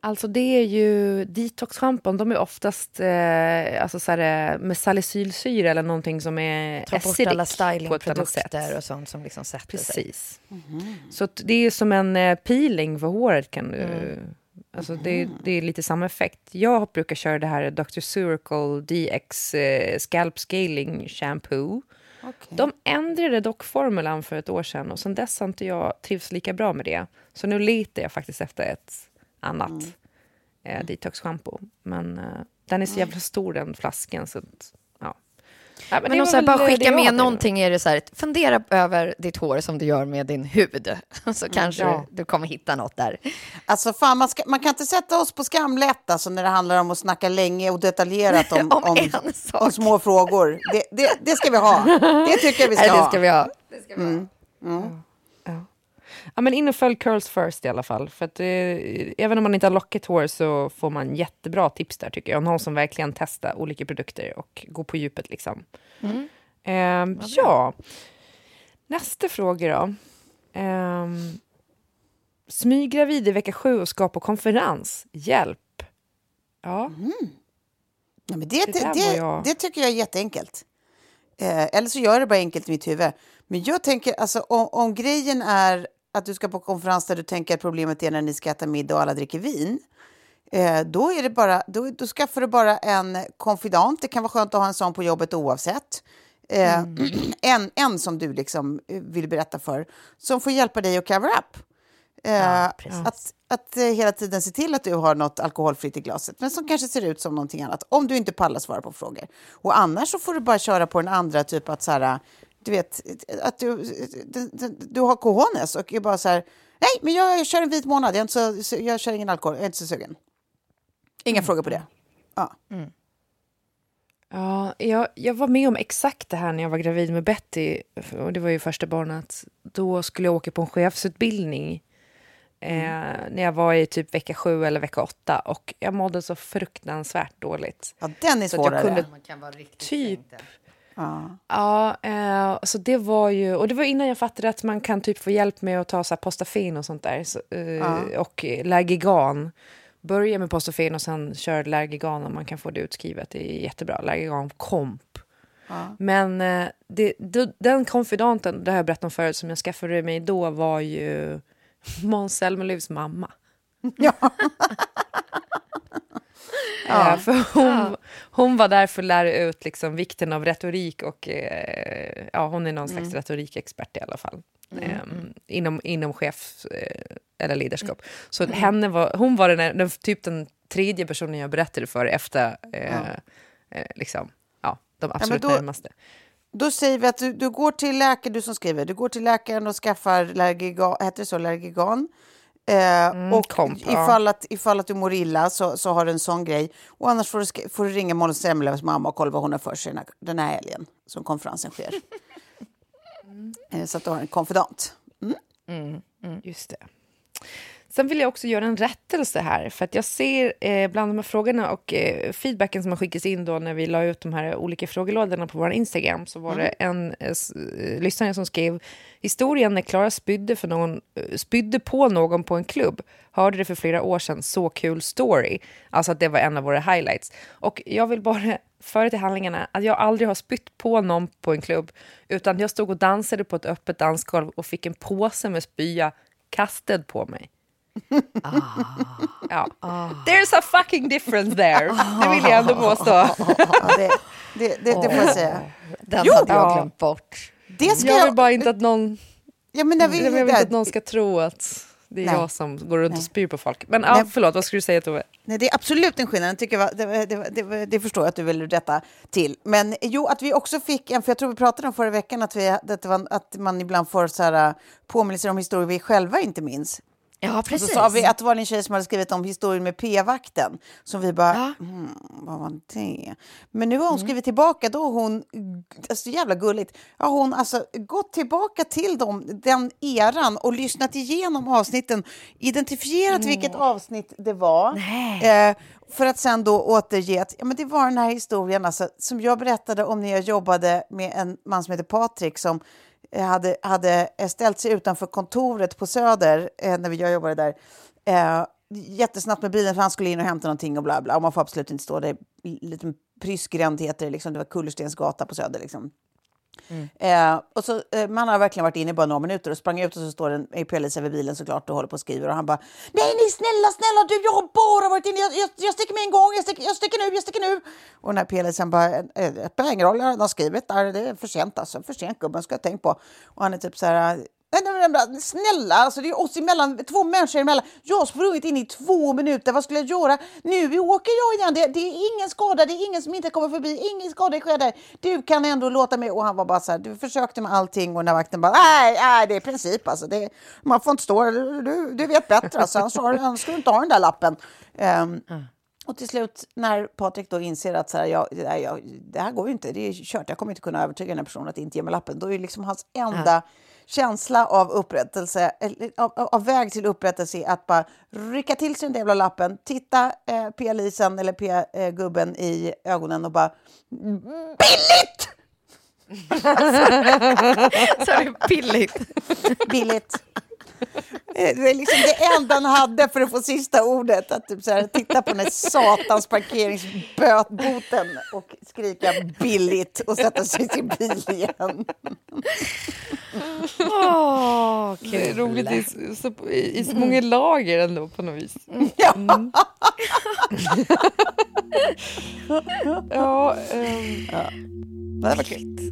Alltså det är ju detoxschampon, de är oftast eh, alltså så här, eh, med salicylsyra eller någonting som är Ta bort acidic alla stylingprodukter och sånt som liksom sätter sig. Precis. Så att det är som en eh, peeling för håret. Kan du, Mm. alltså det, det är lite samma effekt. Jag brukar köra det här Dr. Suracle DX eh, Scalp Scaling Shampoo. De ändrade dock formulan för ett år sedan och sen dess har inte jag trivs lika bra med det. Så nu letar jag faktiskt efter ett annat Mm. eh, detox-shampoo. Men eh, den är så jävla stor den flaskan så att, ja. Men, så här, väl, bara det skicka med någonting är det så här, fundera över ditt hår som du gör med din hud. Så kanske ja. du kommer hitta något där. Alltså fan, man, ska, man kan inte sätta oss på skamlätt alltså, när det handlar om att snacka länge och detaljerat om, Om om, om små frågor. Det, det, det ska vi ha. Det tycker jag vi ska, Nej, det ha. ska vi ha. Ja, men in och följ Curls First i alla fall. För att, eh, även om man inte har lockigt hår så får man jättebra tips där tycker jag. Någon som verkligen testar olika produkter och går på djupet liksom. Ehm, ja, nästa fråga då. Um, smyggravid i vecka sju och ska på konferens. Hjälp. Ja, Ja, men det, Det det, det, jag- det tycker jag är jätteenkelt. Eh, eller så gör det bara enkelt i mitt huvud. Men jag tänker, alltså, om, om grejen är att du ska på konferens där du tänker att problemet är när ni ska äta middag och alla dricker vin. Eh, då, är det bara, då, då skaffar du bara en konfidant. Det kan vara skönt att ha en sån på jobbet oavsett. Eh, en, en som du liksom eh, vill berätta för, som får hjälpa dig att cover up. Eh, att att eh, hela tiden se till att du har något alkoholfritt i glaset, men som kanske ser ut som någonting annat, om du inte pallar svara på frågor. Och annars så får du bara köra på den andra, typ att så här, du vet, att du, du, du, har cojones och är bara så här, nej, men jag, jag kör en vit månad, jag, är inte så, så- jag kör ingen alkohol, jag är inte så sugen. Inga frågor på det. Ja. Ja, jag, jag var med om exakt det här när jag var gravid med Betty. Och det var ju första barnet. Då skulle jag åka på en chefsutbildning. Eh, när jag var i typ vecka sju eller vecka åtta. Och jag mådde så fruktansvärt dåligt. ja, den är Så att jag svårare. kunde Man kan vara riktigt Typ. Ja. Ja, eh, så det var ju... Och det var innan jag fattade att man kan typ få hjälp med att ta så här Postafin och sånt där. Så, eh, Och Lergigan. Börja med Postafin och sen kör Lergigan om man kan få det utskrivet. Det är jättebra. Lergigan komp. Men eh, det, det, den konfidanten, det har jag berättat om förut, som jag skaffade mig då var ju Måns Zelmerlöws mamma. Ja. Eh, för hon, hon var där för att lära ut liksom vikten av retorik och eh, ja, hon är någon slags mm. retorikexpert i alla fall. Mm. Eh, inom, inom chef eh, eller leaderskap. Så mm. henne var, hon var den, den, typ den tredje personen jag berättade för efter eh, ja. Liksom, ja, de absolut ja, då, närmaste. Då säger vi att du, du, går till läkaren, du som skriver, du går till läkaren och skaffar Lergigan, heter det så, Lergigan? Eh, mm, och komp, ifall, att, ifall att du mår illa så, så har du en sån grej. Och annars får du, får du ringa Måns Zelmerlöws mamma och kolla vad hon har för sig den här, den här helgen som konferensen sker. mm. eh, så att du har en konfidant. Mm. mm. mm. Just det. Sen vill jag också göra en rättelse här, för att jag ser eh, bland de här frågorna och eh, feedbacken som har skickats in då när vi la ut de här olika frågelådorna på vår Instagram, så var mm. det en eh, eh, lyssnare som skrev historien när Klara spydde, för någon, eh, spydde på någon på en klubb. Hörde det för flera år sedan, så kul story. Alltså att det var en av våra highlights. Och jag vill bara föra till handlingarna att jag aldrig har spytt på någon på en klubb, utan jag stod och dansade på ett öppet dansgolv och fick en påse med spya kastad på mig. Ah. Ja. Ah. There's a fucking difference there. Det vill jag ändå påstå. Ja, det, det, det, det får jag säga. Den jo, hade jag glömt bort. Det ska jag vill bara inte att någon... Ja, men när vi, jag vill inte att någon ska tro att det är Nej. jag som går runt Nej. och spyr på folk. Men ja, förlåt, vad skulle du säga Tove? Nej, det är absolut en skillnad. Tycker jag, det, det, det, det, förstår jag att du vill rätta till. Men jo, att vi också fick en, för jag tror vi pratade om förra veckan, att, vi, att, var, att man ibland får så här, påminnelser om historier vi själva inte minns. Ja, precis. Och så sa vi att det var en tjej som hade skrivit om historien med p-vakten. Som vi bara, ja. mm, vad var det? Men nu har hon mm. skrivit tillbaka, då hon, alltså jävla gulligt, har hon alltså gått tillbaka till dem, den eran och lyssnat igenom avsnitten, identifierat mm. vilket avsnitt det var. Eh, för att sen då återge att ja, men det var den här historien alltså, som jag berättade om när jag jobbade med en man som heter Patrik som Eh, hade, hade eh, ställt sig utanför kontoret på Söder eh, när jag jobbade där. Eh, jättesnabbt med bilen för han skulle in och hämta någonting och bla bla. Och man får absolut inte stå där. Liten Pryskgränd heter det, liksom. det var kullerstensgata på Söder. Liksom. Mm. Eh, och så, eh, man har verkligen varit inne i bara några minuter och sprang ut och så står en EP-Lisa vid bilen såklart och håller på och skriver och han bara Nej, nej, snälla, snälla du, jag har bara varit inne, jag, jag, jag sticker med en gång, jag sticker, jag sticker nu, jag sticker nu. Och den här EP-Lisen bara, eh, eh, det spelar ingen roll, jag har redan skrivit där, det är för sent alltså, för sent gubben, ska jag tänka på. Och han är typ så här, Snälla, alltså det är oss emellan, två människor emellan. Jag har sprungit in i två minuter, vad skulle jag göra? Nu åker jag igen, det, det är ingen skada, det är ingen som inte kommer förbi, ingen skada sker Du kan ändå låta mig... Och han var bara så här, du försökte med allting och den vakten bara, nej, nej, det är princip alltså. Det, man får inte stå, du, du vet bättre alltså, annars skulle du inte ha den där lappen. Um, mm. Och till slut när Patrik då inser att så här, jag, jag, det här går ju inte, det är kört, jag kommer inte kunna övertyga den här personen att inte ge mig lappen. Då är liksom hans enda mm känsla av upprättelse, av, av, väg till upprättelse att bara rycka till sig den jävla lappen, titta eh, P-Lisen eller P-gubben i ögonen och bara billigt! Sa du billigt? Billigt. Eh, det är liksom det enda han hade för att få sista ordet. Att typ så här, titta på den här satans parkeringsboten och skrika billigt och sätta sig i sin bil igen. Oh, det är roligt i, så, i, i så många lager ändå på något vis. Ja. Mm. ja, um, ja. Det var kul.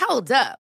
Hold up.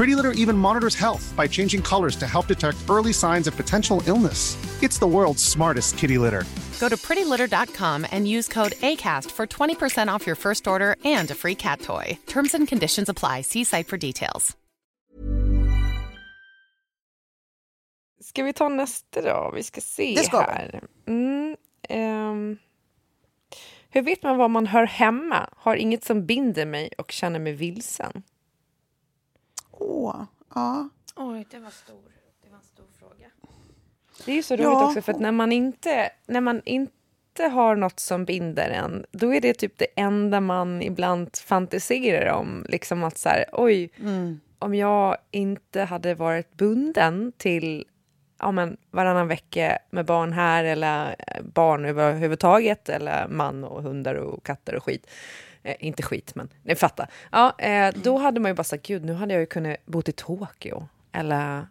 Pretty Litter even monitors health by changing colors to help detect early signs of potential illness. It's the world's smartest kitty litter. Go to prettylitter.com and use code ACAST for 20% off your first order and a free cat toy. Terms and conditions apply. See site for details. Ska vi ta nästa då? Vi ska se Det ska vi. här. Mm, ehm. hur vet man var man hör hemma? Har inget som binder mig och känner mig vilsen. Åh, ja. Oj, det var stor. Det var en stor fråga. Det är ju så roligt Ja. också för att när man inte, när man inte har något som binder en, då är det typ det enda man ibland fantiserar om. Liksom att så här, oj, om jag inte hade varit bunden till ja, men, varannan vecka med barn här eller eh, barn överhuvudtaget eller man och hundar och katter och skit. Eh, inte skit, men ni fattar. Ja, eh, då hade man ju bara sagt, gud, nu hade jag ju kunnat bo i Tokyo. Eller,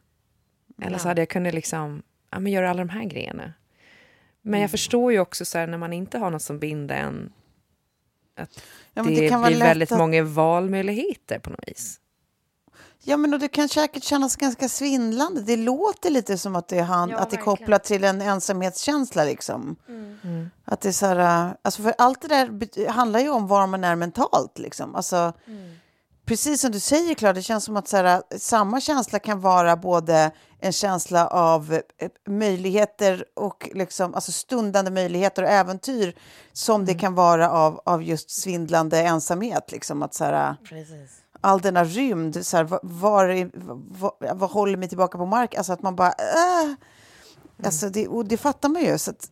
eller så hade jag kunnat liksom, ja, men göra alla de här grejerna. Men jag förstår ju också så här, när man inte har något som binder en, att Ja, det, det blir väldigt att- många valmöjligheter på något vis. Ja, men och det kan säkert kännas ganska svindlande. Det låter lite som att det är, hand, Ja, att det är kopplat till en ensamhetskänsla. Liksom. Mm. Att det är så här, äh, alltså för allt det där handlar ju om var man är mentalt. Liksom. Alltså, Precis som du säger, Klara, det känns som att så här, äh, samma känsla kan vara både en känsla av eh, möjligheter och liksom, alltså stundande möjligheter och äventyr som det kan vara av, av just svindlande ensamhet. Liksom. Att så här, Precis. All denna rymd, så här, var, var, var, vad håller mig tillbaka på mark? Alltså att man bara... Äh! Alltså det, och det fattar man ju. Så att,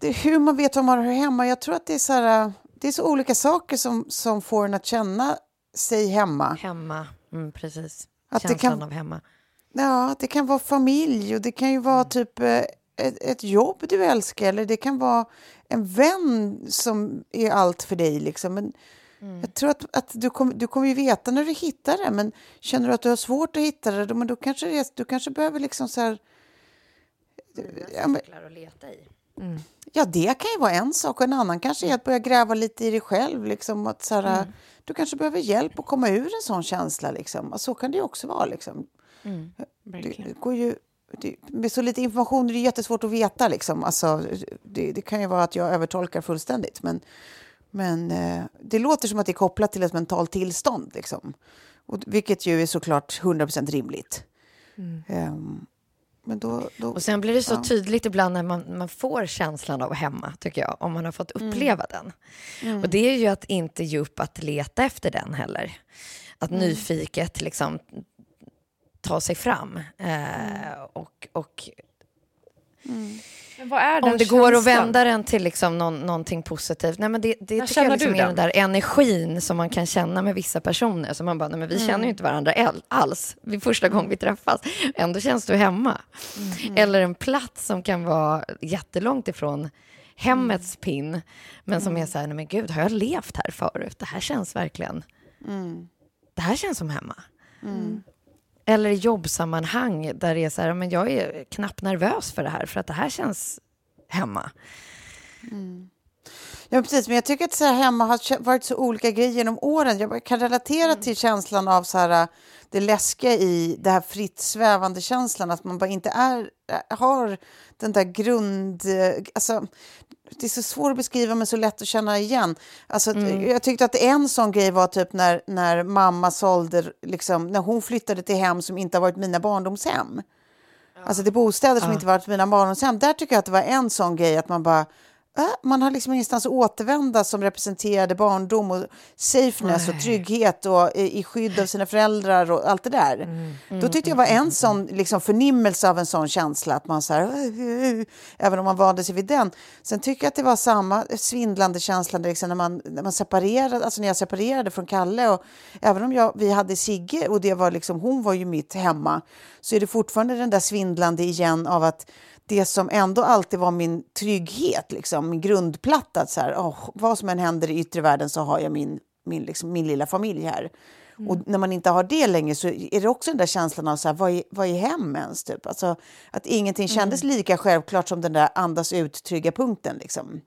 det är hur man vet var man hör hemma. Jag tror att det är så, här, det är så olika saker som, som får en att känna sig hemma. Hemma. Mm, precis. Att det Känslan kan- av hemma. Ja, det kan vara familj och det kan ju vara typ eh, ett, ett jobb du älskar eller det kan vara en vän som är allt för dig. Liksom. Men Jag tror att, att du, kom, du kommer ju veta när du hittar det, men känner du att du har svårt att hitta det, då, men då kanske, det du kanske behöver liksom så här... Ja, men, att leta i. ja, det kan ju vara en sak och en annan kanske är att börja gräva lite i dig själv. Liksom, att så här, Du kanske behöver hjälp att komma ur en sån känsla. Liksom. Och så kan det ju också vara. Liksom. Det, det går ju, det, med så lite information är det jättesvårt att veta. Liksom. Alltså, det, det kan ju vara att jag övertolkar fullständigt. Men, men eh, det låter som att det är kopplat till ett mentalt tillstånd. Liksom. Och, vilket ju är såklart 100% rimligt. Ehm, men då, då, Och sen blir det så ja. tydligt ibland när man, man får känslan av hemma, tycker jag, om man har fått Mm. uppleva den. Och det är ju att inte ge upp att leta efter den heller. Att Mm. nyfiket liksom ta sig fram. Mm. Eh, och, och är den om det går att vända den till liksom någon, någonting positivt. Nej, men det det När tycker jag liksom är den? den där energin som man kan känna med vissa personer. Så man bara, nej, men vi Mm. känner ju inte varandra alls vid första gången vi träffas. Ändå känns du hemma. Mm. Eller en plats som kan vara jättelångt ifrån hemmets pin. Men som Mm. är så här, nej men gud, har jag levt här förut? Det här känns verkligen... Det här känns som hemma. Eller jobbsammanhang där det är så här, men jag är knappt nervös för det här, för att det här känns hemma. Ja, precis. Men jag tycker att så här hemma har varit så olika grejer genom åren. Jag kan relatera till känslan av så här, det läskiga i det här fritt svävande känslan. Att man bara inte är, har den där grund... eh, Alltså, det är så svårt att beskriva men så lätt att känna igen. Alltså, att- Jag tyckte att en sån grej var typ när, när mamma sålde, liksom, när hon flyttade till hem som inte har varit mina barndomshem. Alltså till bostäder som inte varit mina barndomshem. Där tycker jag att det var en sån grej att man bara, man har liksom ingenstans att återvända som representerade barndom och safeness och trygghet och i, i skydd av sina föräldrar och allt det där. Mm. Då tyckte jag var en sån liksom, förnimmelse av en sån känsla att man så här, "Äh, äh", även om man vande sig vid den. Sen tycker jag att det var samma svindlande känsla liksom, när, man, när man separerade, alltså när jag separerade från Kalle och även om jag, vi hade Sigge och det var liksom, hon var ju mitt hemma så är det fortfarande den där svindlande igen av att det som ändå alltid var min trygghet, liksom, min grundplatta. Att så här, åh, vad som än händer i yttre världen så har jag min, min, liksom, min lilla familj här. Och när man inte har det längre så är det också den där känslan av så här, vad, är, vad är hem ens? Typ? Alltså, att ingenting kändes lika självklart som den där andas ut trygga punkten. Liksom.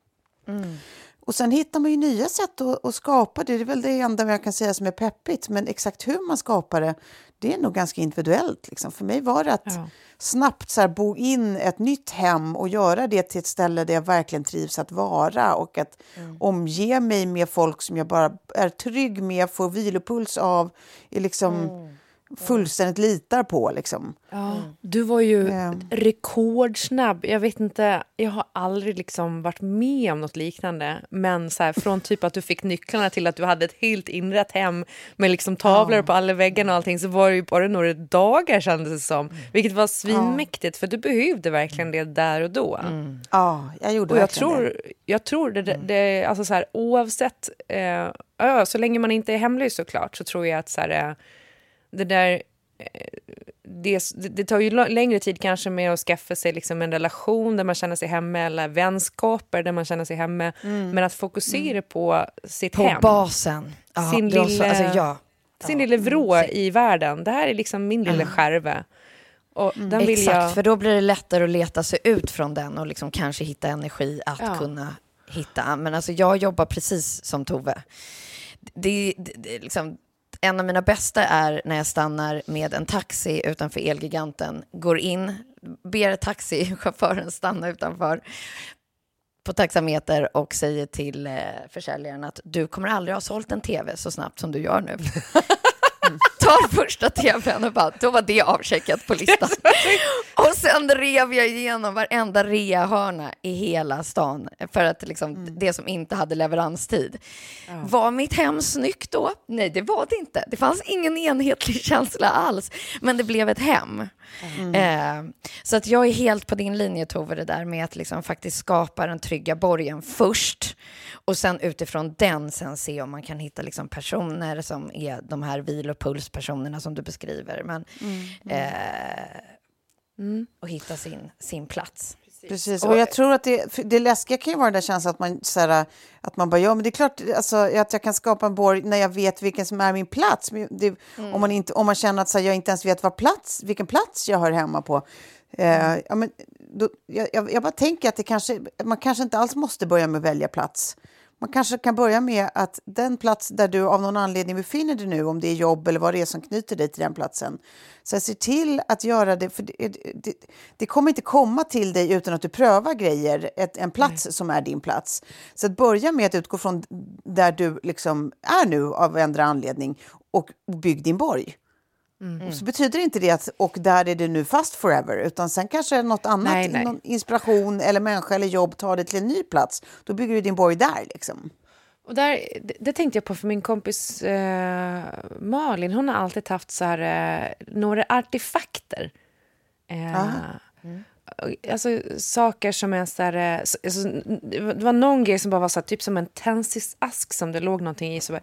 Och sen hittar man ju nya sätt att, att skapa det. Det är väl det enda jag kan säga som är peppigt. Men exakt hur man skapar det, det är nog ganska individuellt. Liksom. För mig var det att Ja. snabbt så här, bo in ett nytt hem och göra det till ett ställe där jag verkligen trivs att vara och att omge mig med folk som jag bara är trygg med, får vilopuls av, är liksom fullständigt litar på. Liksom. Ja, du var ju Eh. rekordsnabb. Jag vet inte, jag har aldrig liksom varit med om något liknande. Men så här, från typ att du fick nycklarna till att du hade ett helt inrett hem med liksom tavlor på alla väggarna och allting så var det ju bara några dagar kändes det som. Vilket var svinmäktigt för du behövde verkligen det där och då. Ja, jag gjorde Och jag verkligen det. tror, jag tror det, det, det alltså så här, oavsett, eh, ja, så länge man inte är hemlös såklart, så tror jag att så här, eh, det där, eh, det, det tar ju längre tid kanske med att skaffa sig liksom en relation där man känner sig hemma eller vänskaper där man känner sig hemma. Men att fokusera på sitt På hem. basen. Ja, Sin var så- lilla- alltså, ja. Sin lilla vrå i världen. Det här är liksom min lilla skärva. Och den vill Exakt, jag... för då blir det lättare att leta sig ut från den och liksom kanske hitta energi att Ja. kunna hitta. Men alltså jag jobbar precis som Tove. Det, det, det liksom, en av mina bästa är när jag stannar med en taxi utanför Elgiganten, går in, ber taxichauffören stanna utanför på taxameter och säger till eh, försäljaren att du kommer aldrig ha sålt en tv så snabbt som du gör nu. Tar första tvn och bara, då var det avcheckat på listan. och sen rev jag igenom varenda reahörna i hela stan för att liksom, det som inte hade leveranstid. Var mitt hem snyggt då? Nej, det var det inte. Det fanns ingen enhetlig känsla alls, men det blev ett hem. Eh, så att jag är helt på din linje, Tove, det där med att liksom faktiskt skapa den trygga borgen först och sen utifrån den sen se om man kan hitta liksom personer som är de här vilopulspersonerna som du beskriver. Men, eh, Och hitta sin, sin plats. Precis, och jag tror att det, det läskiga kan ju vara den där känslan att man, så här, att man bara, ja men det är klart alltså, att jag kan skapa en borg när jag vet vilken som är min plats. Det, om, man inte, om man känner att så här, jag inte ens vet vad plats, vilken plats jag hör hemma på. Eh, ja, men, då, jag, jag, jag bara tänker att det kanske, man kanske inte alls måste börja med att välja plats. Man kanske kan börja med att den plats där du av någon anledning befinner dig nu, om det är jobb eller vad det är som knyter dig till den platsen, så se till att göra det, för det, det, det kommer inte komma till dig utan att du prövar grejer, ett, en plats som är din plats. Så att börja med att utgå från där du liksom är nu av en anledning och bygg din borg. Och så betyder inte det att och där är du nu fast forever, utan sen kanske något annat, Nej, nej. någon inspiration eller människa eller jobb tar dig till en ny plats. Då bygger du din borg där liksom. Och där, det, det tänkte jag på för min kompis eh, Malin. Hon har alltid haft så här, eh, några artefakter. Eh, Alltså saker som är så här... Eh, alltså, det var- någon grej som bara var så här, typ som en tändsticksask som det låg någonting i. Så bara,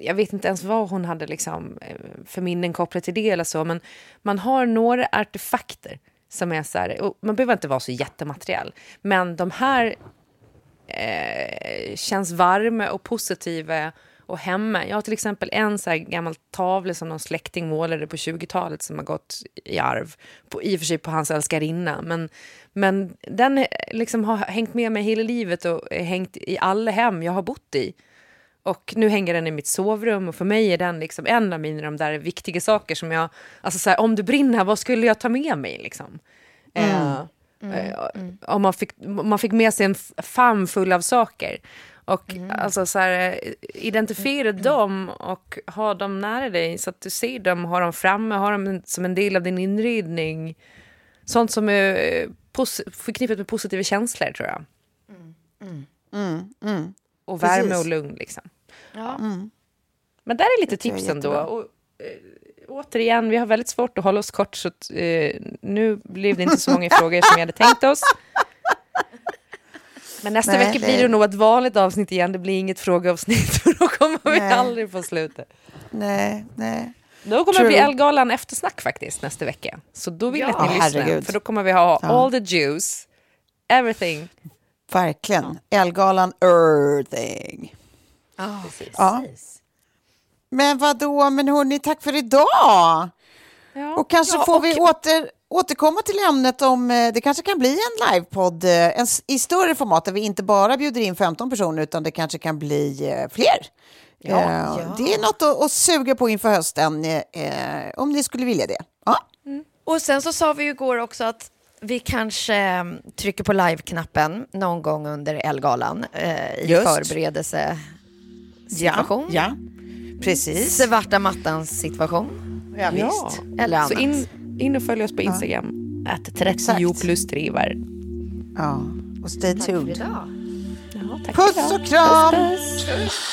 jag vet inte ens vad hon hade liksom, eh, för minnen kopplat till det eller så. Men man har några artefakter som är så här... Och man behöver inte vara så jättemateriell. Men de här eh, känns varma och positiva och hemma. Jag har till exempel en så gammal tavla som någon släkting målade på 20-talet som har gått i arv. På, I och för sig på hans älskarinna. Men, men den liksom har hängt med mig hela livet och hängt i alla hem jag har bott i. Och nu hänger den i mitt sovrum och för mig är den liksom en av mina de där viktiga saker som jag, alltså så här, om det brinner, vad skulle jag ta med mig liksom? Eh, eh, Om man fick, man fick med sig en famn full av saker. Och alltså så här, identifiera dem och ha dem nära dig så att du ser dem, ha dem framme, ha dem som en del av din inredning. Sånt som är eh, förknippat med positiva känslor tror jag. Mm, Och värme Precis. och lugn liksom. Ja. Men där är lite tips ändå. Och, eh, återigen, vi har väldigt svårt att hålla oss kort, så att, eh, nu blev det inte så många frågor som vi hade tänkt oss. Men nästa Nej, vecka blir det nog ett vanligt avsnitt igen. Det blir inget frågeavsnitt, för då kommer vi Nej. aldrig få slutet. Nej, nej. Då kommer True. det bli Elgalan eftersnack faktiskt nästa vecka. Så då vill jag Ja, att ni lyssnar. herregud. För då kommer vi ha Ja. all the juice, everything. Verkligen. Elgalan Earthing. Ja, Ja. precis. Men vad då? men hörni, tack för idag. Ja. Och kanske Ja, får och- vi åter, återkomma till ämnet om eh, det kanske kan bli en livepodd eh, en, i större format där vi inte bara bjuder in 15 personer utan det kanske kan bli eh, fler. Ja. Eh, Det är något att, att suga på inför hösten eh, om ni skulle vilja det. Ja. Och sen så sa vi ju igår också att vi kanske mm, trycker på live-knappen någon gång under Elgalan eh, i Just. förberedelsesituation. Ja, ja. Precis. Svarta mattans situation. Ja, Ja. visst. Eller annat. In, och följ oss på Instagram. Att 30 Exakt. plus driver. Ja. Och stay tuned. idag. Ja, tack Puss idag. och kram! Puss, puss.